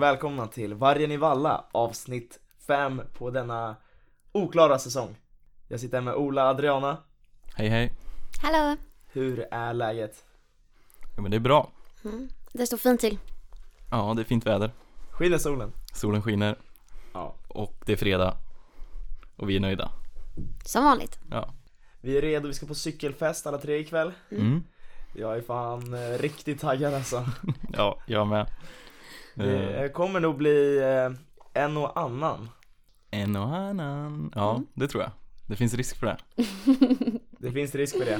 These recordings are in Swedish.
och välkomna till Vargen i Valla avsnitt 5 på denna oklara säsong. Jag sitter här med Ola Adriana. Hej hej. Hallå! Hur är läget? Jo men det är bra. Mm. Det står fint till. Ja, det är fint väder. Skiner solen? Solen skiner Ja. och det är fredag. Och vi är nöjda. Som vanligt. Ja. Vi är redo, vi ska på cykelfest alla tre ikväll. Mm. Jag är fan eh, riktigt taggad alltså. Ja, jag med. Eh, Det kommer nog bli eh, en och annan. en och annan. Ja, Mm. det tror jag. Det finns risk för det. Det finns risk för det.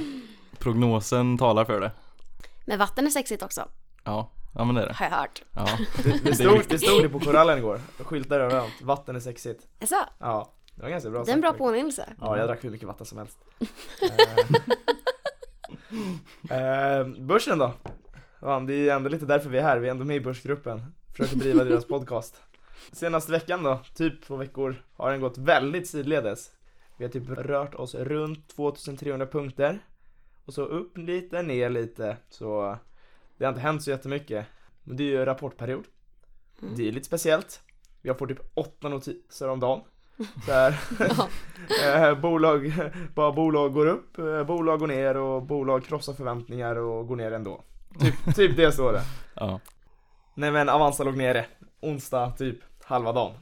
Prognosen talar för det. Men vatten är sexigt också, Ja, ja men det är det. har jag hört. Ja, Det, det, stod, det stod det på korallen igår. Skyltar överallt. Vatten är sexigt. Alltså, Ja, det var ganska bra det är en bra påminnelse. Ja, jag drack hur mycket vatten som helst. eh, eh, börsen då? Ja, det är ändå lite därför vi är här, vi är ändå med i Börsgruppen. Försöker driva deras podcast. Senaste veckan då, typ två veckor, har den gått väldigt sidledes. Vi har typ rört oss runt 2300 punkter. Och så upp lite, ner lite. Så det har inte hänt så jättemycket. Men det är ju rapportperiod. Mm. Det är lite speciellt. Jag får typ åtta notiser om dagen. Så här. Eh, bolag, bara bolag går upp, eh, bolag går ner och bolag krossar förväntningar och går ner ändå. Typ, typ det står det. ja. Nej men Avanza låg nere, onsdag typ halva dagen.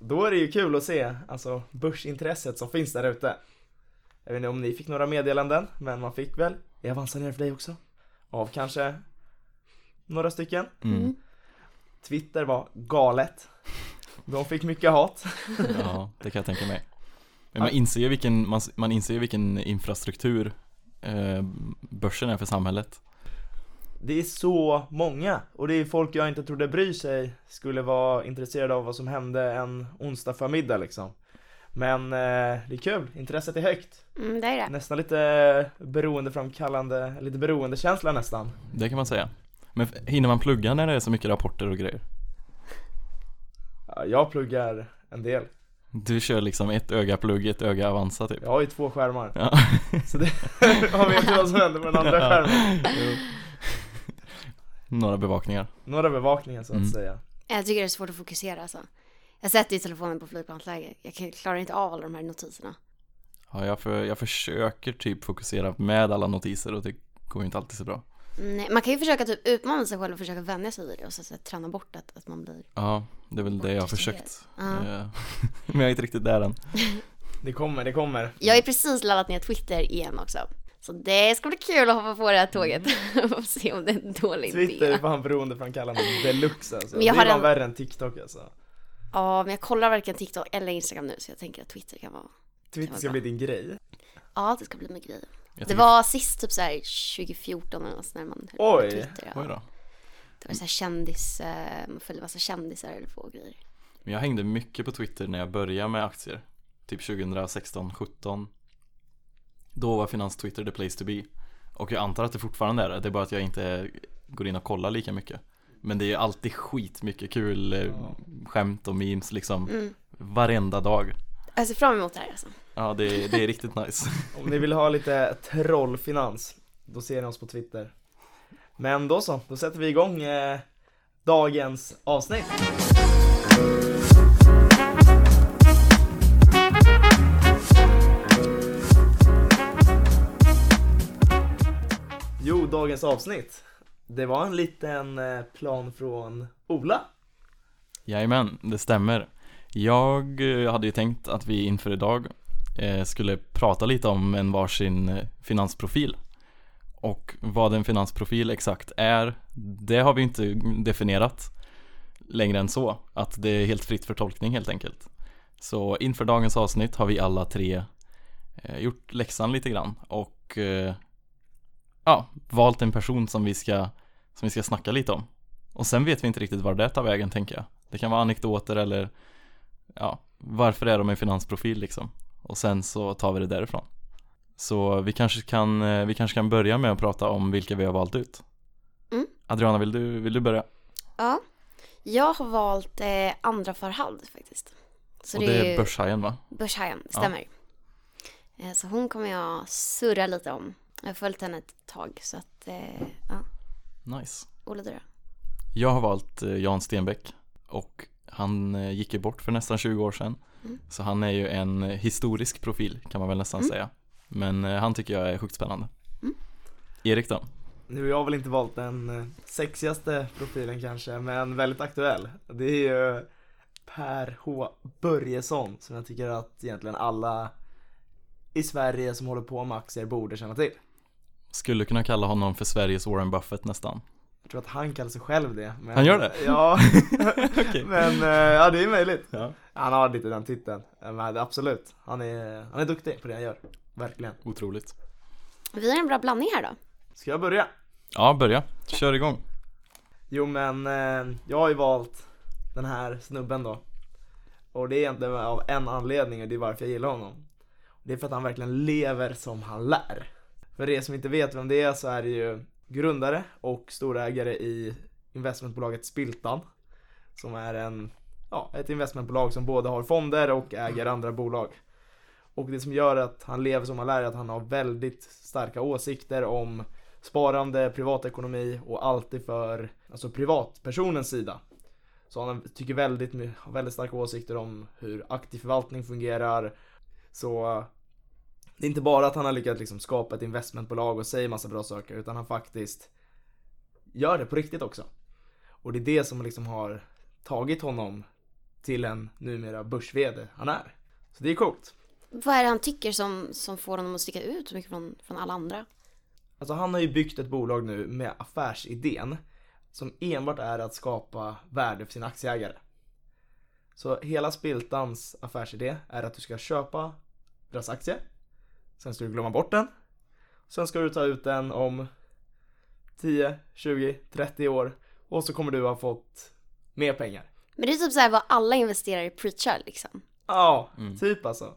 Då är det ju kul att se, alltså börsintresset som finns där ute. Jag vet inte om ni fick några meddelanden, men man fick väl, är Avanza nere för dig också? Av kanske några stycken. Mm. Mm. Twitter var galet. De fick mycket hat. ja, det kan jag tänka mig. Men man inser ju vilken, man, man inser ju vilken infrastruktur eh, börsen är för samhället. Det är så många och det är folk jag inte trodde bryr sig skulle vara intresserade av vad som hände en onsdag förmiddag liksom. Men eh, det är kul, intresset är högt. Mm, det är det. Nästan lite beroendeframkallande, lite beroendekänsla nästan. Det kan man säga. Men hinner man plugga när det är så mycket rapporter och grejer? Ja, jag pluggar en del. Du kör liksom ett öga plugg, ett öga Avanza typ. Jag har ju två skärmar. Ja. Så det, jag vet ju vad som händer på den andra skärmen. Några bevakningar. Några bevakningar så att Mm. säga. Jag tycker det är svårt att fokusera alltså. Jag sätter ju telefonen på flygplansläge. Jag klarar inte av alla de här notiserna. Ja, jag, för, jag försöker typ fokusera med alla notiser och det går ju inte alltid så bra. Nej, man kan ju försöka typ utmana sig själv och försöka vänja sig vid det och så, så här, träna bort att, att man blir... Ja, det är väl det jag har försökt. Ja. Eh, Men jag är inte riktigt där än. Det kommer, det kommer. Jag har precis laddat ner Twitter igen också. Så det ska bli kul att hoppa på det här tåget och se om det är en dålig Twitter är idé. fan beroendeframkallande deluxe alltså. Men jag det är fan en- värre än TikTok alltså. Ja, men jag kollar varken TikTok eller Instagram nu så jag tänker att Twitter kan vara... Twitter ska bli din grej. Ja, det ska bli min grej. Det var sist typ såhär 2014 eller något när man höll Oj. Twitter. Ja. Oj då. Det var såhär kändis, eh, man följde massa kändisar eller på grejer. Men jag hängde mycket på Twitter när jag började med aktier. Typ 2016, 17 Då var finans-Twitter the place to be. Och jag antar att det fortfarande är det. Det är bara att jag inte går in och kollar lika mycket. Men det är ju alltid skitmycket kul eh, skämt och memes liksom. Mm. Varenda dag. Jag ser fram emot det här alltså. Ja, det är, det är riktigt nice. Om ni vill ha lite trollfinans, då ser ni oss på Twitter. Men då så, då sätter vi igång eh, dagens avsnitt. Dagens avsnitt. Det var en liten eh, plan från Ola. Jajamän, det stämmer. Jag eh, hade ju tänkt att vi inför idag eh, skulle prata lite om en varsin finansprofil. Och vad en finansprofil exakt är, det har vi inte definierat längre än så. Att det är helt fritt för tolkning helt enkelt. Så inför dagens avsnitt har vi alla tre gjort läxan lite grann och ja, valt en person som vi ska, som vi ska snacka lite om. Och sen vet vi inte riktigt var det tar vägen tänker jag. Det kan vara anekdoter eller ja, varför är de en finansprofil liksom? Och sen så tar vi det därifrån. Så vi kanske kan, eh, vi kanske kan börja med att prata om vilka vi har valt ut. Mm. Adriana, vill du, vill du börja? Ja, jag har valt eh, andra Farhad faktiskt. Så och det, är är Börshajen va? Börshajen, det Ja. stämmer. Eh, så hon kommer jag surra lite om. Jag har följt henne ett tag så att, eh, ja, Nice. Ola du då? Jag har valt eh, Jan Stenbeck och han eh, gick ju bort för nästan 20 år sedan. Mm. Så han är ju en eh, historisk profil kan man väl nästan Mm. säga. Men han tycker jag är sjukt spännande. Mm. Erik då? Nu har jag väl inte valt den sexigaste profilen kanske, men väldigt aktuell. Det är ju Per H Börjesson som jag tycker att egentligen alla i Sverige som håller på med aktier borde känna till. Skulle kunna kalla honom för Sveriges Warren Buffett nästan. Jag tror att han kallar sig själv det. Men, Han gör det? Ja, Okej. men eh, ja det är möjligt. Ja. Han har lite den titeln. Eh, Men absolut, han är, han är duktig på det han gör. Verkligen. Otroligt. Vi har en bra blandning här då. Ska jag börja? Ja, börja. Kör igång. Jo men eh, jag har ju valt den här snubben då Och det är egentligen av en anledning och det är varför jag gillar honom Det är för att han verkligen lever som han lär för er som inte vet vem det är så är det ju grundare och storägare i investmentbolaget Spiltan Som är en, ja, ett investmentbolag som både har fonder och äger andra bolag Och det som gör att han lever som han lär är att han har väldigt starka åsikter om sparande, privatekonomi och alltid för alltså privatpersonens sida. Så han tycker väldigt, har väldigt starka åsikter om hur aktiv förvaltning fungerar. Så det är inte bara att han har lyckats liksom skapa ett investmentbolag och säger massa bra saker utan han faktiskt gör det på riktigt också. Och det är det som liksom har tagit honom till en numera börs han är. Så det är coolt. Vad är det han tycker som, som får honom att sticka ut så mycket från, från alla andra? Alltså han har ju byggt ett bolag nu med affärsidén som enbart är att skapa värde för sina aktieägare. Så hela Spiltans affärsidé är att du ska köpa deras aktie, sen ska du glömma bort den, sen ska du ta ut den om 10, 20, 30 år och så kommer du ha fått mer pengar. Men det är typ så här vad alla investerare preachar liksom. Ja, Mm. typ alltså.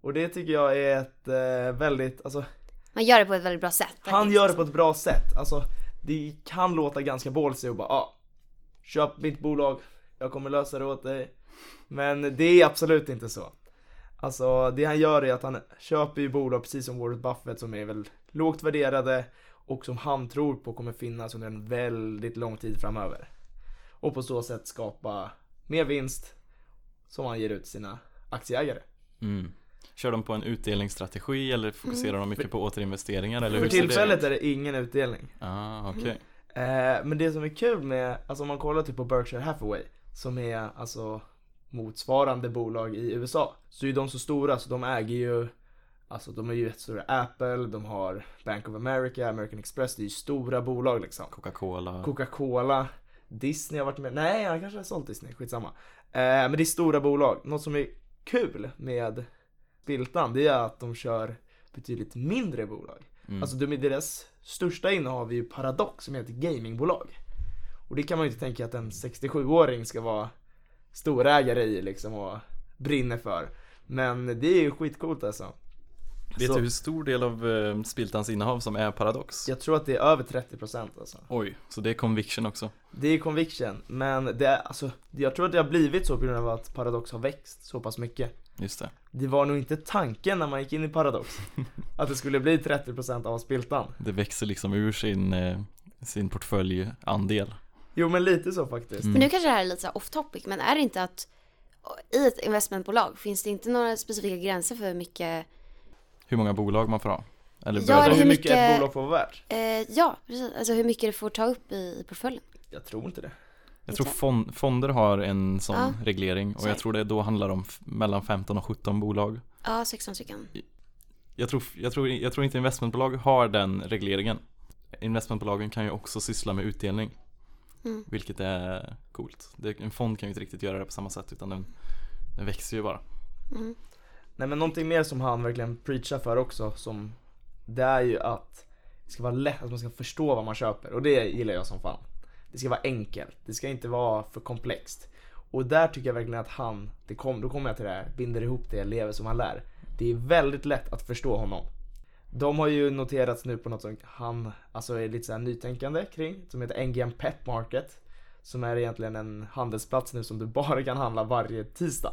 Och det tycker jag är ett eh, väldigt, alltså Man gör det på ett väldigt bra sätt. Han faktiskt. gör det på ett bra sätt. Alltså, det kan låta ganska ballsy och bara ah, köp mitt bolag, jag kommer lösa det åt dig. Men det är absolut inte så. Alltså det han gör är att han köper ju bolag precis som Warren Buffett som är väl lågt värderade och som han tror på kommer finnas under en väldigt lång tid framöver. Och på så sätt skapa mer vinst som han ger ut till sina aktieägare. Mm. Kör de på en utdelningsstrategi eller fokuserar de mycket på återinvesteringar eller För det tillfället ut? är det ingen utdelning. Ah, okej. Eh, men det som är kul med, alltså om man kollar typ på Berkshire Hathaway som är alltså motsvarande bolag i USA så är de så stora så de äger ju Alltså de är ju jättestora, Apple, de har Bank of America, American Express, det är ju stora bolag liksom Coca-Cola. Coca-Cola, Disney har varit med, nej han kanske har sålt Disney, skitsamma eh, Men det är stora bolag, något som är kul med Spiltan det är att de kör betydligt mindre bolag Mm. Alltså de deras största innehav är ju Paradox som ett gamingbolag. Och det kan man ju inte tänka att en 67-åring ska vara storägare i liksom och brinner för. Men det är ju skitcoolt alltså. Vet Så- du hur stor del av eh, Spiltans innehav som är Paradox? Jag tror att det är över 30% alltså. Oj, så det är conviction också? Det är conviction, men det är alltså, jag tror att det har blivit så på grund av att Paradox har växt så pass mycket. Just det. Det var nog inte tanken när man gick in i Paradox, att det skulle bli 30% av Spiltan. Det växer liksom ur sin, eh, sin portföljandel. Jo men lite så faktiskt. Mm. Men nu kanske det här är lite så off topic, men är det inte att i ett investmentbolag finns det inte några specifika gränser för hur mycket Hur många bolag man får ha? Eller Ja, Alltså eller de- hur hur mycket ett mycket- bolag får vara värt? eh, Ja, precis. Alltså hur mycket det får ta upp i, i portföljen. Jag tror inte det. Jag tror fond, fonder har en sån Ja. reglering och Så. jag tror det då handlar om mellan 15 och 17 bolag. Ja, 16 stycken. Jag tror, jag, tror, jag tror inte investmentbolag har den regleringen. Investmentbolagen kan ju också syssla med utdelning. Mm. Vilket är coolt. Det, en fond kan ju inte riktigt göra det på samma sätt utan den, den växer ju bara. Mm. Nej men någonting mer som han verkligen preachar för också som Det är ju att det ska vara lätt, att man ska förstå vad man köper och det gillar jag som fan Det ska vara enkelt, det ska inte vara för komplext Och där tycker jag verkligen att han, det kom, då kommer jag till det här, binder ihop det, lever som han lär Det är väldigt lätt att förstå honom De har ju noterats nu på något som han, alltså är lite såhär nytänkande kring, som heter NGM Pet Market Som är egentligen en handelsplats nu som du bara kan handla varje tisdag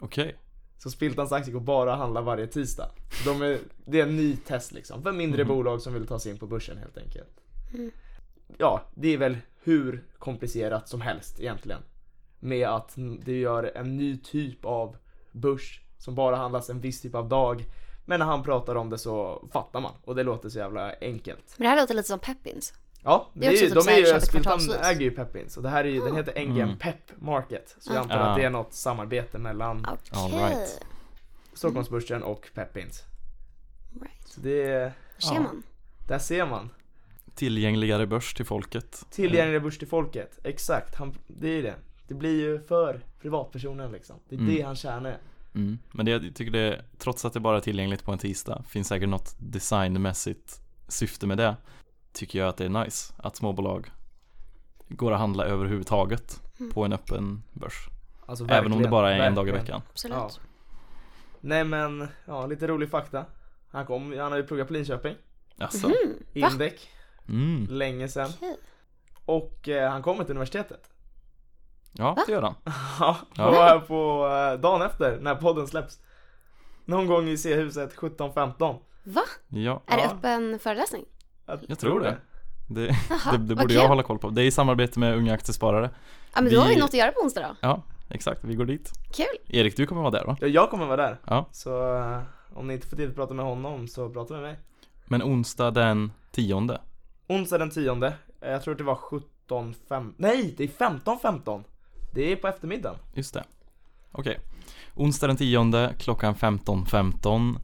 Okej. så Spiltans aktier går bara att handla varje tisdag. De är, det är en ny test liksom, för mindre Mhm. bolag som vill ta sig in på börsen helt enkelt. Mm. ja, det är väl hur komplicerat som helst egentligen. Med att det gör en ny typ av börs som bara handlas en viss typ av dag. Men när han pratar om det så fattar man och det låter så jävla enkelt. Men det här låter lite som Peppins. Ja, Det är är, typ de är ju, Spiltan äger ju Peppins och det här är ju, den heter NGM Mm. Pep Market. Så jag antar att det är något samarbete mellan. All right. Stockholmsbörsen och Peppins. Right. Så det, Där ser Ja. man. där ser man. Tillgängligare börs till folket. Tillgänglig börs till folket, exakt. Han, det är det. Det blir ju för privatpersonen liksom. Det är Mm. det han tjänar. Mm. Men det, jag tycker det, trots att det bara är tillgängligt på en tisdag, finns säkert något designmässigt syfte med det. Tycker jag att det är nice att småbolag går att handla överhuvudtaget Mm. på en öppen börs. Alltså, Även om det verkligen, bara är en dag i verkligen. veckan. Absolut. Ja. Nej men, ja lite rolig fakta. Han kom, han har ju pluggat på Linköping, Alltså. Mhm. Va? Indek, Mm. länge sedan. Okej. Och eh, han kommer till universitetet. Ja, det gör han. Ja, Ja. på, på eh, dagen efter när podden släpps. Någon gång i C-huset 17.15. Va? Ja, Är det Ja. öppen föreläsning? jag tror det. Det, Jaha, det, det vad borde jag kul. hålla koll på. Det är i samarbete med Unga Aktiesparare. Ja men då har vi Vi- något att göra på onsdag då. Ja, exakt. Vi går dit. Kul. Erik, du kommer vara där va? Ja, jag kommer vara där. Ja. Så eh, om ni inte får tid att prata med honom så prata med mig. Men onsdag den tionde. Onsdag den 10 eh, Jag tror att det var 17.15 Nej, det är 15.15 Det är på eftermiddagen Just det. Okej. Onsdag den tionde klockan 15.15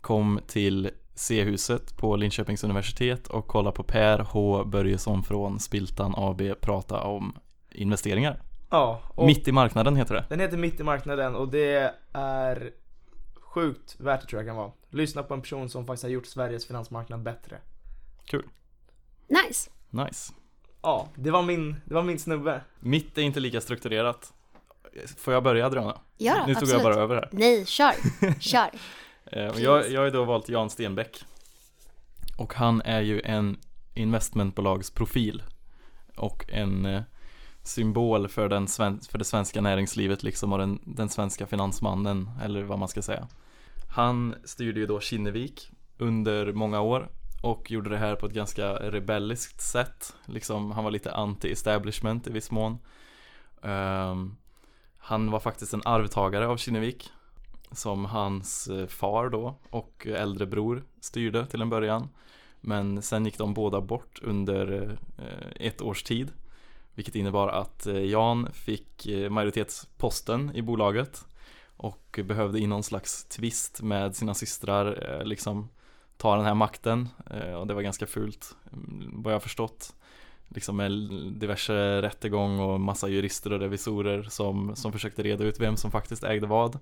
kom till C-huset på Linköpings universitet och kolla på Per H Börjesson från Spiltan AB prata om investeringar. Ja, och Mitt i marknaden heter det. den heter Mitt i marknaden och det är sjukt värt det tror jag kan vara Lyssna på en person som faktiskt har gjort Sveriges finansmarknad bättre Nice. Nice. Ja, det var min, det var min snubbe Mitt är inte lika strukturerat. Får jag börja Adriana? Ja nu tog absolut. jag bara över här. Nej, kör. Kör. Eh, jag, jag har ju då valt Jan Stenbeck. Och han är ju en investmentbolagsprofil. Och en eh, symbol för, den sven- för det svenska näringslivet liksom och den, den svenska finansmannen eller vad man ska säga. Han styrde ju då Kinnevik under många år och gjorde det här på ett ganska rebelliskt sätt. Liksom, han var lite anti-establishment i viss mån. Um, han var faktiskt en arvtagare av Kinnevik som hans eh, far då och äldre bror styrde till en början. Men sen gick de båda bort under eh, ett års tid. Vilket innebar att eh, Jan fick majoritetsposten i bolaget och behövde i någon slags tvist med sina systrar liksom ta den här makten eh, och det var ganska fult mm, vad jag förstått. Liksom med diverse rättegång och massa jurister och revisorer som, som försökte reda ut vem som faktiskt ägde vad.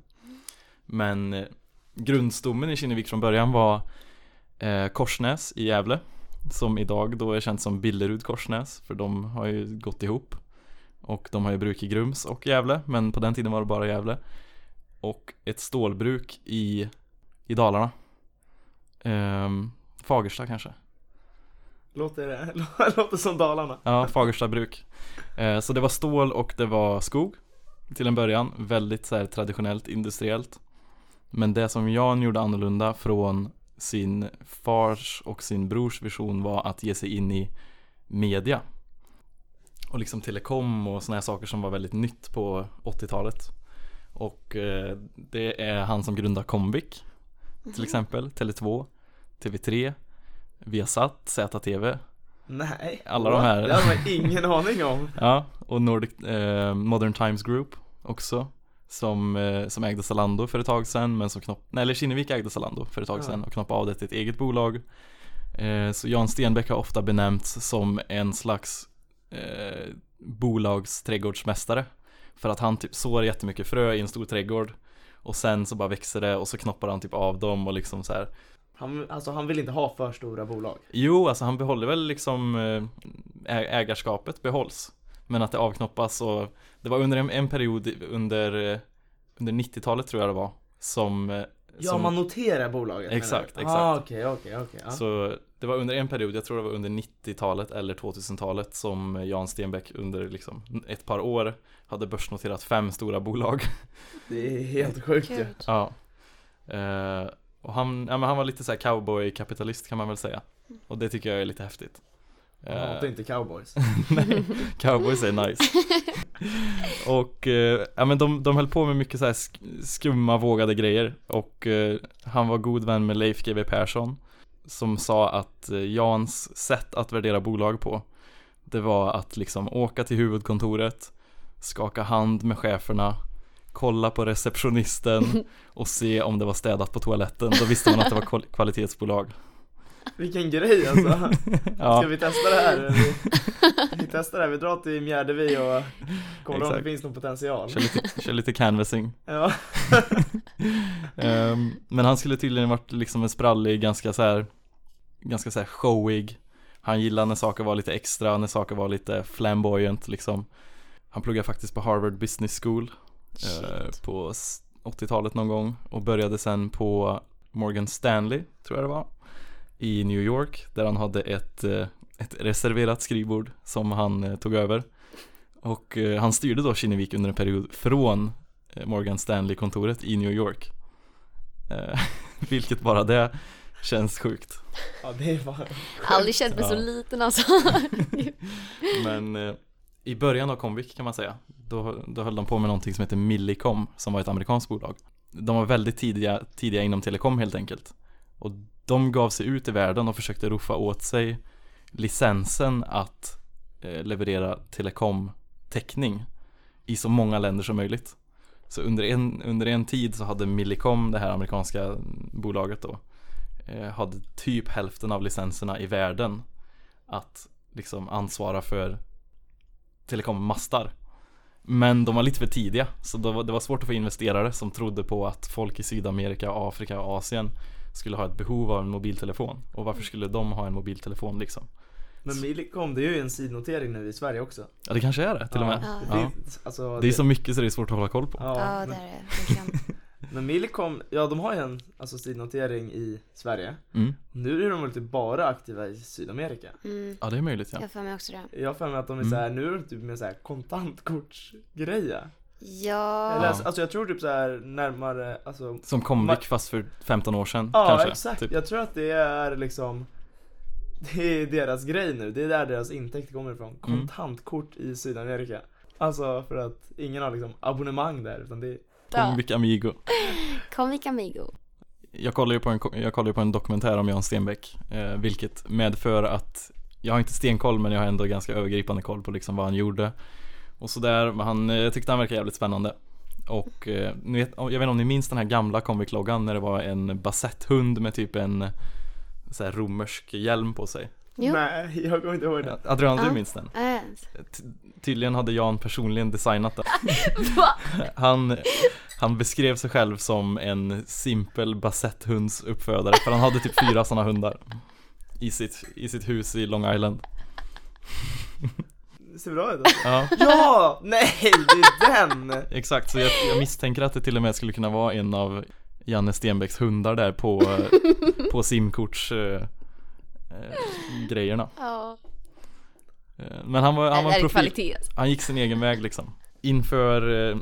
Men eh, grundstommen i Kinnevik från början var eh, Korsnäs i Gävle som idag då är känt som Billerud Korsnäs för de har ju gått ihop och de har ju bruk i Grums och Gävle men på den tiden var det bara Gävle och ett stålbruk i, i Dalarna ehm, Fagersta kanske. Låter, låter som Dalarna. Ja, Fagersta bruk. Eh, Så det var stål och det var skog Till en början, väldigt så här, traditionellt industriellt. Men det som Jan gjorde annorlunda från sin fars och sin brors vision var att ge sig in i media. Och liksom telekom och såna här saker som var väldigt nytt på 80-talet Och eh, det är han som grundar Comvik till exempel, Tele2, TV3, Viasat, ZTV Nej. Alla de här. Det hade man ingen aning om. Ja, och Nordic eh, Modern Times Group också som, eh, som ägde Zalando för ett tag sedan men som knopp, nej eller Kinnevik ägde Zalando för ett tag sedan och knoppade av det till ett eget bolag. Eh, Så Jan Stenbeck har ofta benämnts som en slags eh, bolagsträdgårdsmästare. För att han typ sår jättemycket frö i en stor trädgård Och sen så bara växer det och så knoppar han typ av dem och liksom så här han, Alltså han vill inte ha för stora bolag Jo, alltså han behåller väl liksom eh, ägarskapet behålls Men att det avknoppas och Det var under en, en period under, eh, under 90-talet tror jag det var Som, eh, Ja som man noterar bolaget Exakt, exakt. ah, Okej, okej, okej ja. Så det var under en period, jag tror det var under 90-talet eller 2000-talet Som Jan Stenbeck under liksom ett par år Hade börsnoterat fem stora bolag Det är helt sjukt ju. Ja eh, Och han, ja, men han var lite så här cowboy-kapitalist kan man väl säga Och det tycker jag är lite häftigt Jag hatar inte cowboys. Nej, cowboys är nice. och eh, ja, men de, de höll på med mycket så här sk- skumma vågade grejer och eh, han var god vän med Leif GW Persson som sa att eh, Jans sätt att värdera bolag på det var att liksom åka till huvudkontoret, skaka hand med cheferna, kolla på receptionisten och se om det var städat på toaletten. Då visste man att det var kval- kvalitetsbolag. Vilken grej alltså. Ja. Ska vi testa det här? Vi, vi testar det här, vi drar till Mjärdevi och kollar om det Exakt. finns någon potential. Kör lite, kör lite canvassing. Ja. Ehm, men han skulle tydligen varit liksom en sprallig, ganska så här Ganska så här showig Han gillar när saker var lite extra, när saker var lite flamboyant liksom Han pluggade faktiskt på Harvard Business School Shit. På s- 80-talet någon gång och började sen på Morgan Stanley, tror jag det var I New York, där han hade ett, eh, ett reserverat skrivbord som han eh, tog över Och eh, han styrde då Kinnevik under en period från eh, Morgan Stanley-kontoret i New York Eh, Vilket bara det känns sjukt ja, det är bara Aldrig känt mig så Ja. liten alltså. Men eh, i början av Comvik kan man säga då, då höll de på med någonting som heter Millicom som var ett amerikanskt bolag. De var väldigt tidiga, tidiga inom telekom helt enkelt. Och de gav sig ut i världen och försökte roffa åt sig licensen att eh, leverera telekomtäckning i så många länder som möjligt. Så under en, under en tid så hade Millicom, det här amerikanska bolaget då eh, hade typ hälften av licenserna i världen att liksom ansvara för telekommastar Men de var lite för tidiga så det var, det var svårt att få investerare som trodde på att folk i Sydamerika, Afrika och Asien skulle ha ett behov av en mobiltelefon och varför skulle de ha en mobiltelefon liksom? Men Millicom, det är ju en sidnotering nu i Sverige också. Ja det kanske är det till och med Ja. Det, Ja. finns- alltså, Det är så mycket så det är svårt att hålla koll på Ja, Ja, det är det. men Millicom, ja de har ju en alltså, sidnotering i Sverige. mm. Nu är de väl typ bara aktiva i Sydamerika. Mm. Ja det är möjligt ja Jag har för mig också det. Jag för mig att de är Mm. så här, nu är de typ med så här kontantkortsgrejer. Ja. Eller, Ja. alltså jag tror typ så här närmare, alltså Som Comvik Ma- fast för 15 år sedan Ja kanske exakt, typ. jag tror att det är liksom Det är deras grej nu, det är där deras intäkt kommer ifrån. Mm. Kontantkort i Sydamerika. Alltså för att ingen har liksom abonnemang där utan det är Ja. Comvik Amigo Comic Amigo. Jag kollar ju på en, jag kollar på en dokumentär om Jan Stenbeck eh, Vilket medför att Jag har inte stenkoll men jag har ändå ganska övergripande koll på liksom vad han gjorde Och sådär, men han, eh, jag tyckte han verkade jävligt spännande Och eh, ni vet, jag vet inte om ni minns den här gamla Comviq-loggan när det var en basetthund med typ en så romersk hjälm på sig Jo. Nej, jag kommer inte ihåg det. Adriana du Ja. minns den? Ty- Tydligen hade Jan personligen designat den Va? Han, han beskrev sig själv som en simpel basetthundsuppfödare för han hade typ fyra sådana hundar i sitt, i sitt hus i Long Island Det ser bra ut alltså. Ja, Ja! Nej, det är den! exakt, så jag, jag misstänker att det till och med skulle kunna vara en av Janne Stenbecks hundar där på, eh, på simkorts eh, grejerna Ja. Eh, Men han var, han var en profil kvalitet. alltså. Han gick sin egen väg liksom Inför eh,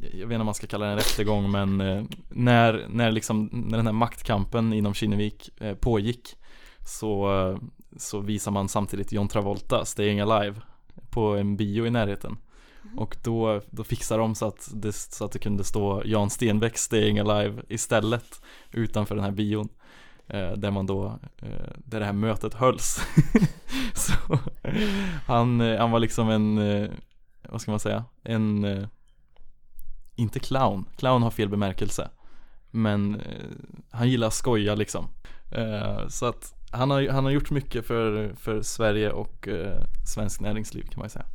Jag vet inte om man ska kalla det en rättegång men eh, när, när liksom När den här maktkampen inom Kinnevik eh, pågick Så, så visar man samtidigt John Travolta Staying Alive På en bio i närheten Och då, då fixar de så att, det, så att det kunde stå Jan Stenbeck Staying Alive istället Utanför den här bion Eh, där man då, eh, där det här mötet hölls. Så han, eh, han var liksom en, eh, vad ska man säga, en eh, Inte clown, clown har fel bemärkelse. Men eh, han gillar att skoja liksom. Eh, Så att han har, han har gjort mycket för, för Sverige och eh, svensk näringsliv kan man ju säga.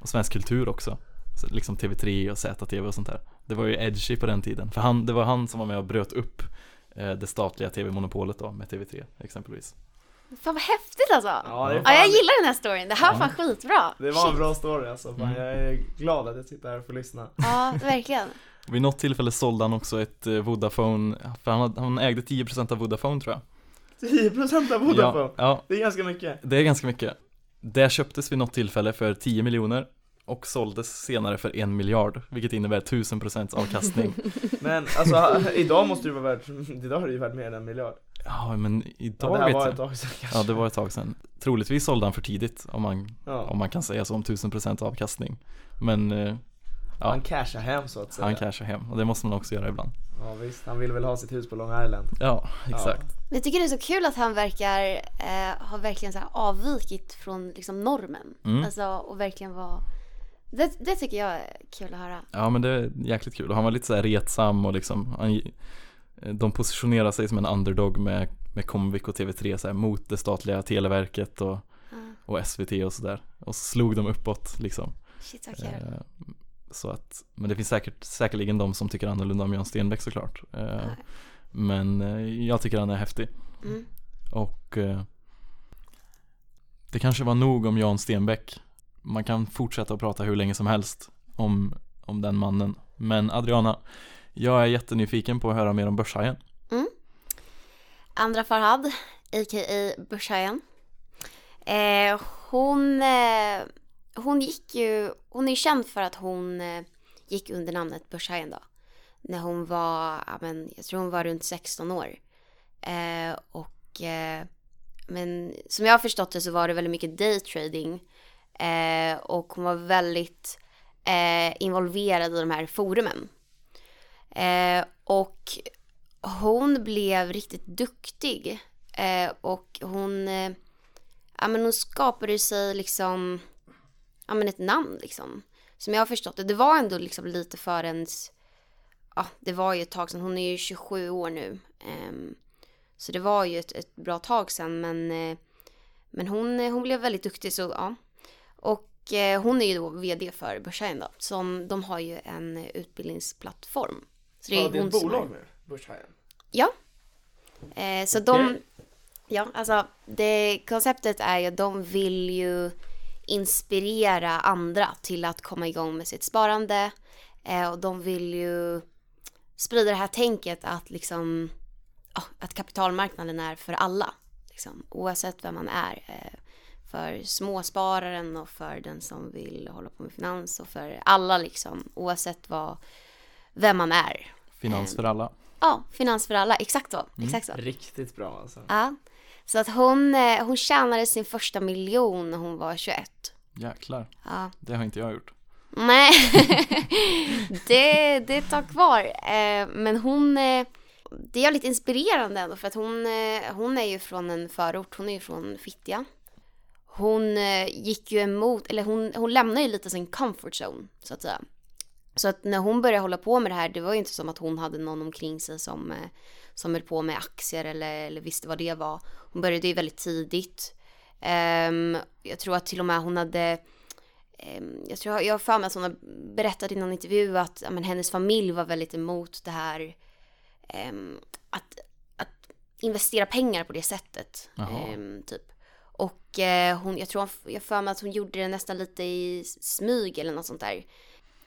Och svensk kultur också. Så Liksom TV3 och ZTV och sånt där. Det var ju edgy på den tiden. För han, det var han som var med och bröt upp eh, det statliga tv-monopolet då med TV3 exempelvis Fan vad häftigt alltså. Ja, det, är Ja, fan, jag gillar den här storyn. Det här var Ja. fan skitbra. det var en Shit. bra story alltså. Fan, Mm. Jag är glad att jag sitter här och får lyssna. Ja, verkligen. Vid något tillfälle sålde han också ett eh, Vodafone, för han, hade- han ägde 10% av Vodafone tror jag 10% av Vodafone. ja, ja, Det är ganska mycket. det är ganska mycket Det köptes vid något tillfälle för 10 miljoner och såldes senare för en miljard, vilket innebär 1000% avkastning Men alltså idag måste det vara värt, idag är det ju värt mer än en miljard. Ja men Ja, idag det här var jag ett tag sedan kanske. Ja det var ett tag sedan Troligtvis sålde han för tidigt om man, Ja. om man kan säga så om 1000% avkastning Men eh, ja. Han cashar hem så att säga. han cashar hem och det måste man också göra ibland Ja visst, han vill väl ha sitt hus på Long Island. Ja, exakt Men jag tycker det är så kul att han verkar eh, ha verkligen så här avvikit från liksom normen. Mm. Alltså och verkligen vara det, det tycker jag är kul att höra. Ja men det är jäkligt kul och han var lite så här retsam och liksom han, De positionerar sig som en underdog med, med Comvik och TV3 så här, mot det statliga Televerket och, Ja. och SVT och sådär Och så slog de uppåt liksom Shit vad kul. Eh, Så att, men det finns säkert, säkerligen de som tycker annorlunda om Jan Stenbeck såklart Eh, Ja. Men eh, jag tycker han är häftig Mm. och eh, Det kanske var nog om Jan Stenbeck man kan fortsätta att prata hur länge som helst om, om den mannen Men Adriana Jag är jättenyfiken på att höra mer om Börshajen mm. Andra Farhad, a.k.a. Börshajen. Eh, hon, eh, hon gick ju, hon är känd för att hon eh, gick under namnet Börshajen då. När hon var, ja, men, jag tror hon var runt 16 år. Eh, och, eh, men som jag har förstått det så var det väldigt mycket daytrading. Eh, och hon var väldigt eh, involverad i de här forumen. Eh, och hon blev riktigt duktig eh, och hon, eh, ja men hon skapade sig liksom, ja men ett namn liksom. Som jag har förstått det, det var ändå liksom lite för ens, ja det var ju ett tag sedan, hon är ju 27 år nu. Ehm, så det var ju ett, ett bra tag sedan men, eh, men hon, eh, hon blev väldigt duktig så ja. Och eh, hon är ju då vd för Börshajen då, som de har ju en utbildningsplattform. Så det är ja, det är ett bolag nu, Börshajen. Ja. Eh, så de, Okej. ja alltså det konceptet är ju att de vill ju inspirera andra till att komma igång med sitt sparande. Eh, och de vill ju sprida det här tänket att liksom, att kapitalmarknaden är för alla. Liksom, oavsett vem man är. Eh, för småspararen och för den som vill hålla på med finans och för alla liksom. Oavsett vad, vem man är. Finans för alla Ja, finans för alla, exakt så. Exakt så. Riktigt bra alltså. Ja. Så att hon, eh, hon tjänade sin första miljon när hon var 21. Jäklar, Ja. det har inte jag gjort Nej, det, det tag kvar. Eh, Men hon, eh, det är lite inspirerande ändå för att hon, hon är ju från en förort, hon är ju från Fittja. Hon eh, gick ju emot, eller hon, hon lämnade ju lite sin comfort zone så att säga. Så att när hon började hålla på med det här, det var ju inte som att hon hade någon omkring sig som, eh, som höll på med aktier eller, eller visste vad det var. Hon började ju väldigt tidigt. Ehm, jag tror att till och med hon hade Ehm, jag tror jag har för mig att hon har berättat i någon intervju att men, hennes familj var väldigt emot det här ehm, att, att investera pengar på det sättet. Typ. Och eh, hon, jag tror hon, jag har för mig att hon gjorde det nästan lite i smyg eller något sånt där.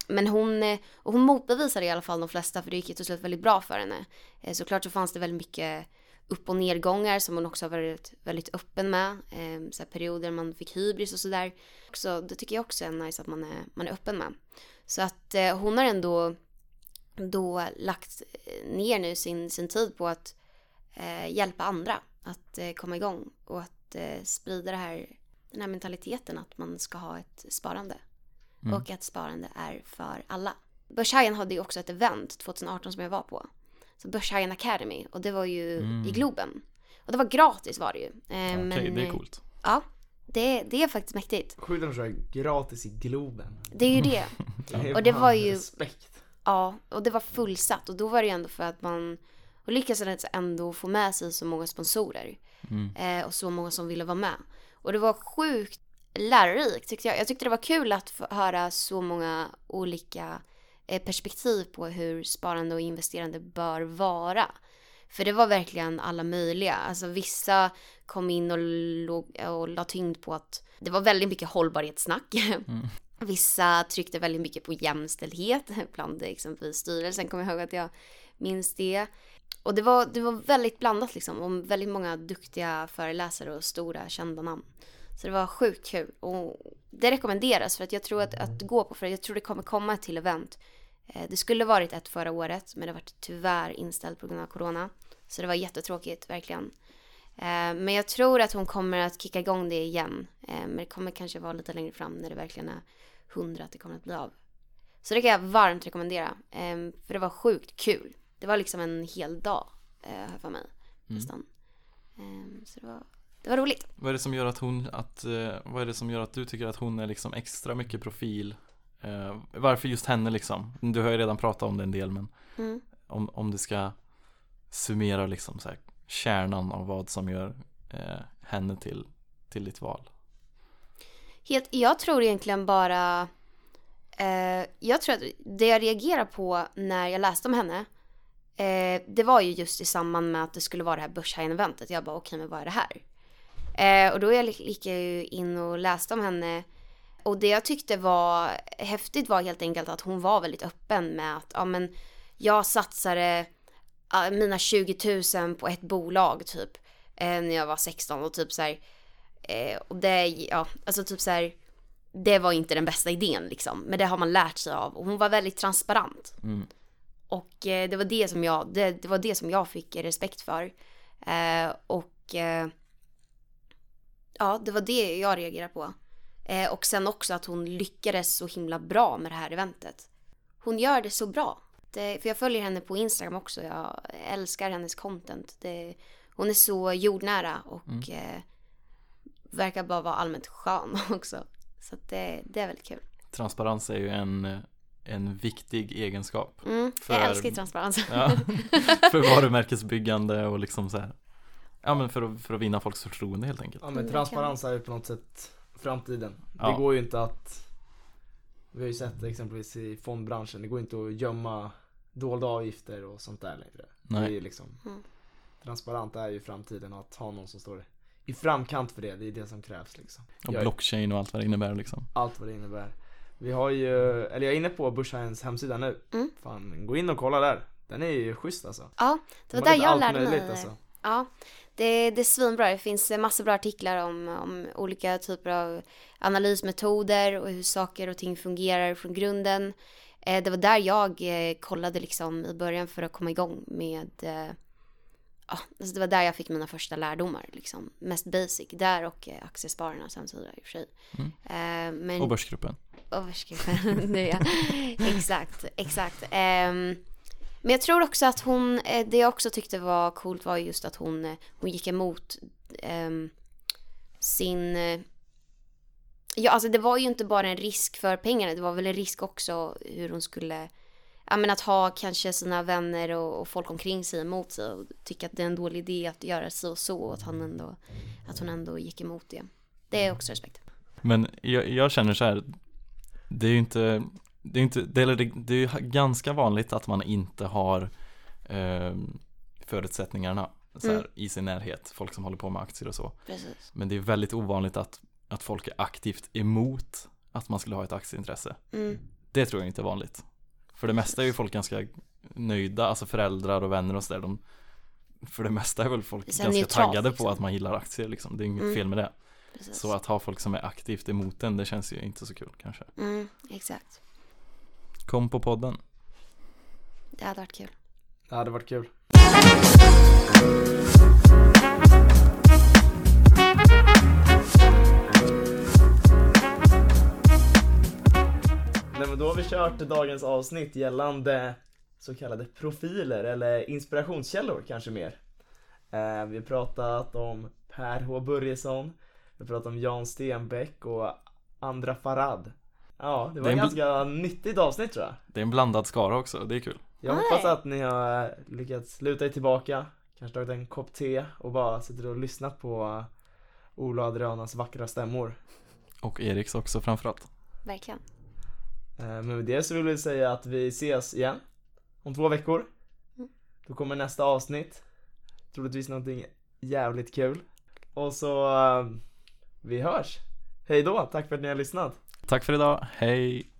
Men hon, och hon motbevisade i alla fall de flesta för det gick ju till slut väldigt bra för henne. Eh, Såklart så fanns det väldigt mycket upp och nedgångar som hon också har varit väldigt öppen med. Eh, Så här perioder man fick hybris och sådär. Så det tycker jag också är nice att man är, man är öppen med. Så att eh, hon har ändå då lagt eh, ner nu sin, sin tid på att eh, hjälpa andra att eh, komma igång och att eh, sprida det här, den här mentaliteten att man ska ha ett sparande. Mm. Och att sparande är för alla. Börshajen hade ju också ett event 2018 som jag var på. Så Börshajen Academy och det var ju Mm. i Globen. Och det var gratis var det ju. Eh, Okej, men, det är eh, coolt Ja, det, det är faktiskt mäktigt. Sjukt att köra gratis i Globen. Det är ju det. Och det var ju- Respekt. Ja, och det var fullsatt och då var det ju ändå för att man och lyckades ändå få med sig så många sponsorer mm. eh, och så många som ville vara med. Och det var sjukt lärorikt tyckte jag. Jag tyckte det var kul att höra så många olika eh, perspektiv på hur sparande och investerande bör vara. För det var verkligen alla möjliga. Alltså vissa kom in och, låg, och la tyngd på att det var väldigt mycket hållbarhetssnack. Vissa tryckte väldigt mycket på jämställdhet bland exempelvis styrelsen, kommer jag ihåg att jag minns det. Och det var, det var väldigt blandat liksom, och väldigt många duktiga föreläsare och stora kända namn. Så det var sjukt kul och det rekommenderas för att jag tror att, att gå på, för jag tror det kommer komma ett till event. Eh, det skulle varit ett förra året men det var tyvärr inställt på grund av corona. Så det var jättetråkigt, verkligen. Eh, men jag tror att hon kommer att kicka igång det igen. Eh, men det kommer kanske vara lite längre fram när det verkligen är hundra att det kommer att bli av. Så det kan jag varmt rekommendera. För det var sjukt kul. Det var liksom en hel dag eh, för mig. Nästan. Eh, så det var, det var roligt. Vad är det som gör att hon, att, eh, vad är det som gör att du tycker att hon är liksom extra mycket profil? Eh, varför just henne liksom? Du har ju redan pratat om det en del men Mm. om, om du ska summera liksom så här, kärnan av vad som gör eh, henne till, till ditt val. Helt, jag tror egentligen bara... Eh, jag tror att det jag reagerar på när jag läste om henne eh, det var ju just i samband med att det skulle vara det här Börshajen-eventet. Jag bara okej, men vad är det här? Eh, och då gick jag ju in och läste om henne och det jag tyckte var häftigt var helt enkelt att hon var väldigt öppen med att ja, men jag satsade mina 20 000 på ett bolag typ eh, när jag var 16 och typ så här Eh, och det, ja, alltså typ så här, det var inte den bästa idén liksom. Men det har man lärt sig av. Och hon var väldigt transparent. Mm. Och eh, det var det som jag, det, det var det som jag fick respekt för. Eh, och eh, ja, det var det jag reagerade på. Och sen också att hon lyckades så himla bra med det här eventet. Hon gör det så bra. Det, för jag följer henne på Instagram också. Jag älskar hennes content. Det, hon är så jordnära och Mm. eh, verkar bara vara allmänt skön också. Så det, det är väldigt kul. Transparens är ju en, en viktig egenskap Mm, För- jag älskar transparens. ja, för varumärkesbyggande och liksom så här. Ja men för att, för att vinna folks förtroende helt enkelt Ja men Mm, transparens är ju på något sätt framtiden. Ja. Det går ju inte att Vi har ju sett det exempelvis i fondbranschen, det går inte att gömma dolda avgifter och sånt där längre. Det är Nej, ju liksom Mm. Transparent är ju framtiden och att ha någon som står i framkant för det, det är det som krävs liksom. och blockchain och allt vad det innebär liksom Allt vad det innebär. Vi har ju, eller jag är inne på Börshajens hemsida nu. Mm. Fan, gå in och kolla där. Den är ju schysst alltså. Ja, det var De där jag lärde mig. alltså. Ja, det, det är svinbra. Det finns massor bra artiklar om, om olika typer av analysmetoder och hur saker och ting fungerar från grunden. Eh, det var där jag eh, kollade liksom i början för att komma igång med eh, Ja, alltså det var där jag fick mina första lärdomar liksom. Mest basic, där och eh, Aktiespararnas hemsida i och för sig. Mm. Eh, men... Och börsgruppen Överskriven, det är. Exakt, exakt. Ehm, men jag tror också att hon, eh, det jag också tyckte var coolt var just att hon, eh, hon gick emot ehm, sin... eh, Ja, alltså det var ju inte bara en risk för pengarna, det var väl en risk också hur hon skulle... Ja, men att ha kanske sina vänner och, och folk omkring sig emot sig och tycka att det är en dålig idé att göra så och så och att, han ändå, att hon ändå gick emot det. Det är också respekt. Men jag, jag känner så här Det är ju inte Det är inte, det är, det är ju ganska vanligt att man inte har eh, Förutsättningarna så här, Mm. i sin närhet, folk som håller på med aktier och så Precis. Men det är väldigt ovanligt att, att folk är aktivt emot att man skulle ha ett aktieintresse Mm. Det tror jag inte är vanligt För det mesta är ju folk ganska nöjda, alltså föräldrar och vänner och sådär de För det mesta är väl folk är ganska taggade liksom. på att man gillar aktier liksom, det är inget Mm. fel med det Precis. Så att ha folk som är aktivt emot den, det känns ju inte så kul kanske Mm, exakt. Kom på podden Det hade varit kul. Det hade varit kul. Nej men då har vi kört dagens avsnitt gällande så kallade profiler eller inspirationskällor kanske mer. Eh, vi har pratat om Per H Börjesson, vi har pratat om Jan Stenbeck och Andra Farad. Ja, det var Det ett en ganska nyttigt avsnitt tror jag. Det är en blandad skara också, det är kul Jag Nej. hoppas att ni har lyckats luta er tillbaka, kanske tagit en kopp te och bara sitter och lyssnat på Ola Adrianas vackra stämmor. Och Eriks också framförallt Verkligen. Eh, Men med det så vill vi säga att vi ses igen om två veckor. Mm. Då kommer nästa avsnitt. Troligtvis någonting jävligt kul. Och så, eh, vi hörs. Hej då, tack för att ni har lyssnat. Tack för idag, hej!